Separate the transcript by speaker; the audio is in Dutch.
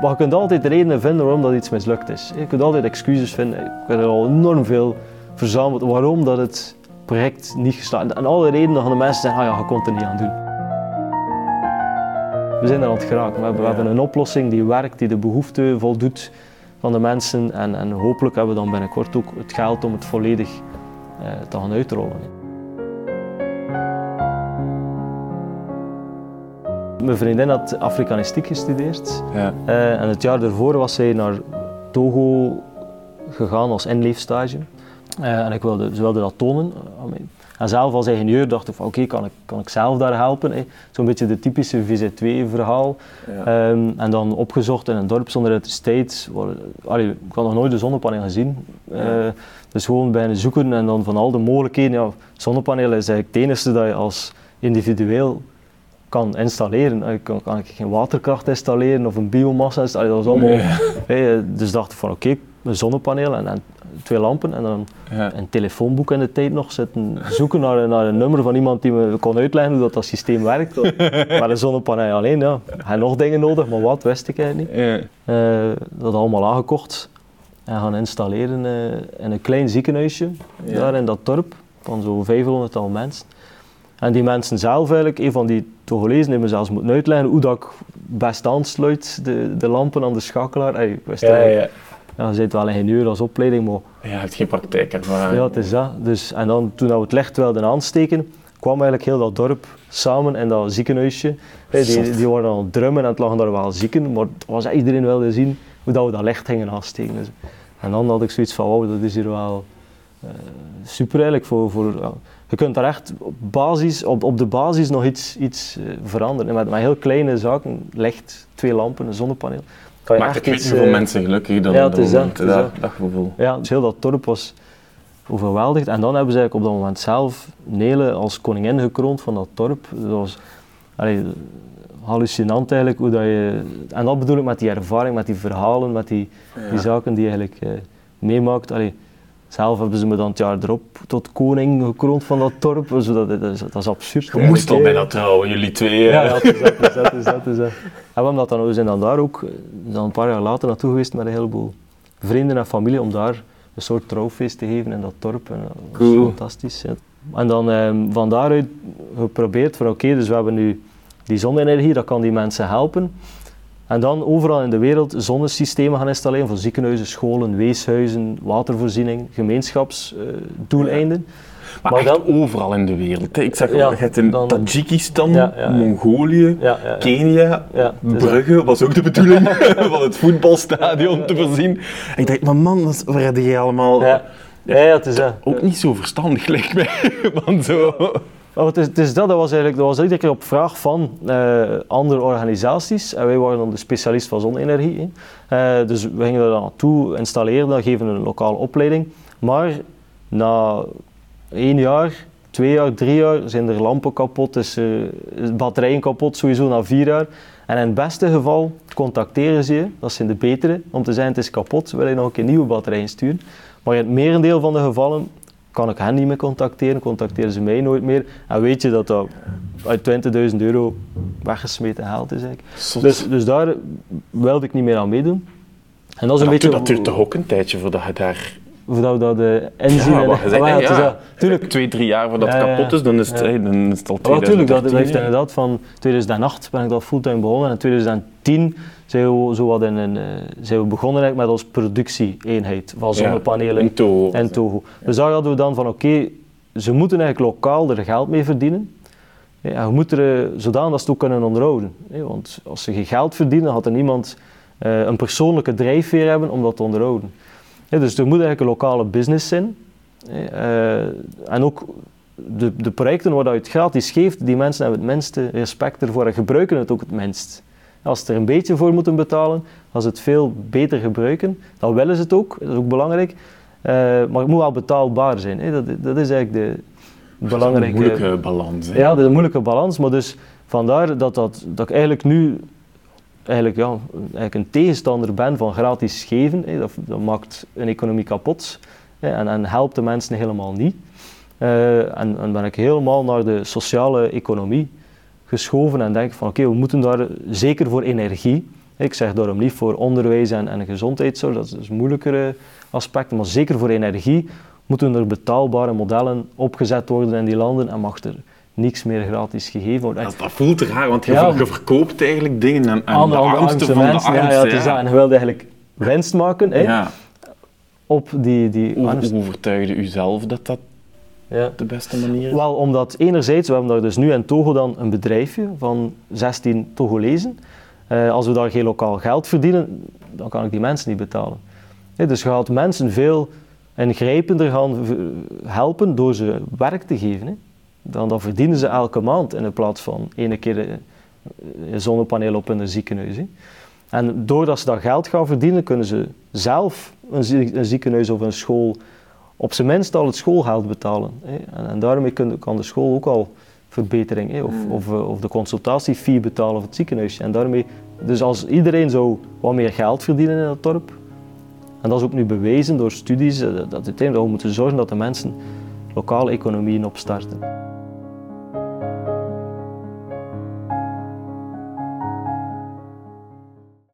Speaker 1: Maar je kunt altijd redenen vinden waarom dat iets mislukt is. Je kunt altijd excuses vinden. Ik heb er al enorm veel verzameld waarom dat het project niet geslaagd is. En alle redenen gaan de mensen zeggen, ah ja, je kon het er niet aan doen. We zijn er aan het geraken. We hebben, we hebben een oplossing die werkt, die de behoefte voldoet van de mensen. En, en hopelijk hebben we dan binnenkort ook het geld om het volledig eh, te gaan uitrollen. Mijn vriendin had Afrikanistiek gestudeerd.
Speaker 2: Ja.
Speaker 1: Eh, en het jaar daarvoor was zij naar Togo gegaan als inleefstage. Eh, en ik wilde, ze wilde dat tonen. En zelf als ingenieur dacht ik van oké, kan, ik, kan ik zelf daar helpen? hè? Zo'n beetje de typische VZ2-verhaal.
Speaker 2: Ja.
Speaker 1: Ehm, en dan opgezocht in een dorp zonder elektriciteit. Allee, ik had nog nooit een zonnepaneel gezien. Eh, dus gewoon bijna zoeken en dan van al de mogelijkheden. Ja, zonnepanelen is eigenlijk het enige dat je als individueel kan installeren. Eh, Kan, kan ik geen waterkracht installeren of een biomassa installeren? Dat was allemaal... Hey, dus dacht ik van oké, een zonnepaneel en, en twee lampen en dan
Speaker 2: Ja.
Speaker 1: een telefoonboek in de tijd nog zitten zoeken naar, een- naar een nummer van iemand die me kon uitleggen hoe dat, dat systeem werkt. maar een zonnepaneel alleen, ja. Ik had nog dingen nodig, maar wat wist ik eigenlijk niet.
Speaker 2: Ja.
Speaker 1: Eh, dat allemaal aangekocht en gaan installeren eh, in een klein ziekenhuisje
Speaker 2: Ja.
Speaker 1: daar in dat dorp van zo'n 500 al mensen. En die mensen zelf eigenlijk, een van die Togolezen heeft me zelfs moeten uitleggen hoe dat ik best aansluit, de, de lampen aan de schakelaar. Ey, ik wist
Speaker 2: Ja, ja.
Speaker 1: ja, je bent wel ingenieur als opleiding, maar
Speaker 2: Ja, je hebt geen praktijkervaring.
Speaker 1: ja, het is dat. Dus, en dan, toen we het licht wilden aansteken, kwam eigenlijk heel dat dorp samen in dat ziekenhuisje. Hey, die, die waren aan het drummen en het lagen daar wel zieken, maar het was, iedereen wilde zien hoe dat we dat licht gingen aansteken. Dus, en dan had ik zoiets van, wauw, dat is hier wel eh, super eigenlijk. Voor, voor. Je kunt daar echt op, basis, op, op de basis nog iets, iets eh, veranderen. En met, met heel kleine zaken, licht, twee lampen, een zonnepaneel. Kan je
Speaker 2: Maakt weet
Speaker 1: iets,
Speaker 2: niet hoeveel
Speaker 1: eh,
Speaker 2: mensen gelukkig dan
Speaker 1: ja, het is
Speaker 2: dat
Speaker 1: dat, het
Speaker 2: dat,
Speaker 1: dat.
Speaker 2: gevoel.
Speaker 1: Ja, dus heel dat dorp was overweldigd. En dan hebben ze eigenlijk op dat moment zelf Nele als koningin gekroond van dat dorp. Dat was allee, hallucinant eigenlijk hoe dat je... En dat bedoel ik met die ervaring, met die verhalen, met die, die zaken die je eigenlijk eh, meemaakt. Allee, zelf hebben ze me dan het jaar erop tot koning gekroond van dat dorp. Dus dat, dat, is, dat is absurd.
Speaker 2: Je moest al bijna trouwen, jullie twee.
Speaker 1: ja,
Speaker 2: eh.
Speaker 1: ja, het is dat, is dat, het is dat, is dat. En we, dat dan, we zijn dan daar ook eh, dan een paar jaar later naartoe geweest met een heleboel vrienden en familie om daar een soort trouwfeest te geven in dat dorp. En dat was
Speaker 2: Cool.
Speaker 1: fantastisch. ja. En dan ehm, van daaruit geprobeerd van oké, dus we hebben nu die zonne-energie, dat kan die mensen helpen. En dan overal in de wereld zonnesystemen gaan installeren voor ziekenhuizen, scholen, weeshuizen, watervoorziening, gemeenschapsdoeleinden.
Speaker 2: Maar,
Speaker 1: Maar
Speaker 2: echt overal in de wereld. hè. Ik zag
Speaker 1: Ja,
Speaker 2: wel, je hebt in
Speaker 1: dan-
Speaker 2: Tajikistan,
Speaker 1: Ja, ja, ja.
Speaker 2: Mongolië. Kenia,
Speaker 1: is
Speaker 2: Brugge was ook de bedoeling van het voetbalstadion te voorzien. Ik dacht, maar man, dat is- waar heb je allemaal...
Speaker 1: Ja, ja, het is.
Speaker 2: Ook niet zo verstandig, lijkt mij. Want zo...
Speaker 1: Oh, het, is, dat, dat was eigenlijk, dat was iedere keer op vraag van eh, andere organisaties. En wij waren dan de specialist van zonne-energie. Eh, dus we gingen daar naartoe installeren, dan geven een lokale opleiding. Maar na één jaar, twee jaar, drie jaar zijn er lampen kapot, is, is batterijen kapot, sowieso na vier jaar. En in het beste geval contacteren ze je, dat zijn de betere, om te zeggen het is kapot, wil je nog een keer nieuwe batterijen sturen. Maar in het merendeel van de gevallen kan ik hen niet meer contacteren, contacteren ze mij nooit meer. En weet je dat dat uit 20.000 euro weggesmeten geld is eigenlijk.
Speaker 2: Zot.
Speaker 1: Dus, dus daar wilde ik niet meer aan meedoen. En dat is een
Speaker 2: dat,
Speaker 1: beetje...
Speaker 2: duurt- dat duurt toch ook een tijdje voordat je daar...
Speaker 1: Voordat we dat eh, inzien.
Speaker 2: Ja,
Speaker 1: en- Ah,
Speaker 2: ja.
Speaker 1: Tuurlijk,
Speaker 2: Twee, drie jaar voordat het kapot is, dan is het, hey, dan is het al
Speaker 1: Ja, natuurlijk, dat, dat
Speaker 2: 2013.
Speaker 1: heeft inderdaad van 2008 ben ik dat fulltime begonnen en in 2010 zijn we, zo wat in een, eh, zijn we begonnen eigenlijk met onze productie-eenheid van zonnepanelen
Speaker 2: in Togo.
Speaker 1: in Togo. Dus daar hadden we dan van oké, ze moeten eigenlijk lokaal er geld mee verdienen. Ja, en je moet er eh, zodanig dat ze het ook kunnen onderhouden. Want als ze geen geld verdienen, had er niemand een persoonlijke drijfveer hebben om dat te onderhouden. Ja, dus er moet eigenlijk een lokale business zijn. hè, eh, en ook de, de projecten waar je het gratis geeft, die mensen hebben het minste respect ervoor en gebruiken het ook het minst. Als ze er een beetje voor moeten betalen, als ze het veel beter gebruiken, dan willen ze het ook, dat is ook belangrijk. Eh, maar het moet wel betaalbaar zijn. Hè. Dat, dat is eigenlijk de
Speaker 2: Dat is een
Speaker 1: belangrijke...
Speaker 2: moeilijke balans. hè.
Speaker 1: Ja, dat is een moeilijke balans, maar dus vandaar dat, dat, dat ik eigenlijk nu eigenlijk, ja, eigenlijk een tegenstander ben van gratis geven. Hè. Dat, dat maakt een economie kapot hè, en, en helpt de mensen helemaal niet. Eh, en, en ben ik helemaal naar de sociale economie geschoven en denk van oké, we moeten daar zeker voor energie, Ik zeg daarom niet voor onderwijs en, en gezondheidszorg, dat is, is moeilijkere aspecten, maar zeker voor energie moeten er betaalbare modellen opgezet worden in die landen en mag er niks meer gratis gegeven worden.
Speaker 2: Dat, dat voelt raar, want je,
Speaker 1: Ja.
Speaker 2: ver- je verkoopt eigenlijk dingen aan, aan de
Speaker 1: de
Speaker 2: armste
Speaker 1: armste
Speaker 2: van de
Speaker 1: mensen,
Speaker 2: armste.
Speaker 1: ja, ja, het is dat. En je wilde eigenlijk winst maken hè,
Speaker 2: Ja.
Speaker 1: op die, die
Speaker 2: Hoe, hoe overtuigde u zelf dat dat
Speaker 1: Ja.
Speaker 2: de beste manier is?
Speaker 1: Wel, omdat enerzijds, we hebben daar dus nu in Togo dan een bedrijfje van 16 Togolezen. Eh, als we daar geen lokaal geld verdienen, dan kan ik die mensen niet betalen. Dus je gaat mensen veel ingrijpender gaan helpen door ze werk te geven. Hè. Dan, dan verdienen ze elke maand in plaats van ene keer een zonnepaneel op in een ziekenhuis. Hè. En doordat ze dat geld gaan verdienen, kunnen ze zelf een, zie- een ziekenhuis of een school op zijn minst al het schoolgeld betalen. Hè. En, en daarmee kun- kan de school ook al verbetering, hè. Of, of, eh, of de consultatiefee betalen voor het ziekenhuis. En daarmee, dus als iedereen zou wat meer geld verdienen in het dorp, en dat is ook nu bewezen door studies, eh, dat uiteindelijk we moeten zorgen dat de mensen lokale economieën opstarten.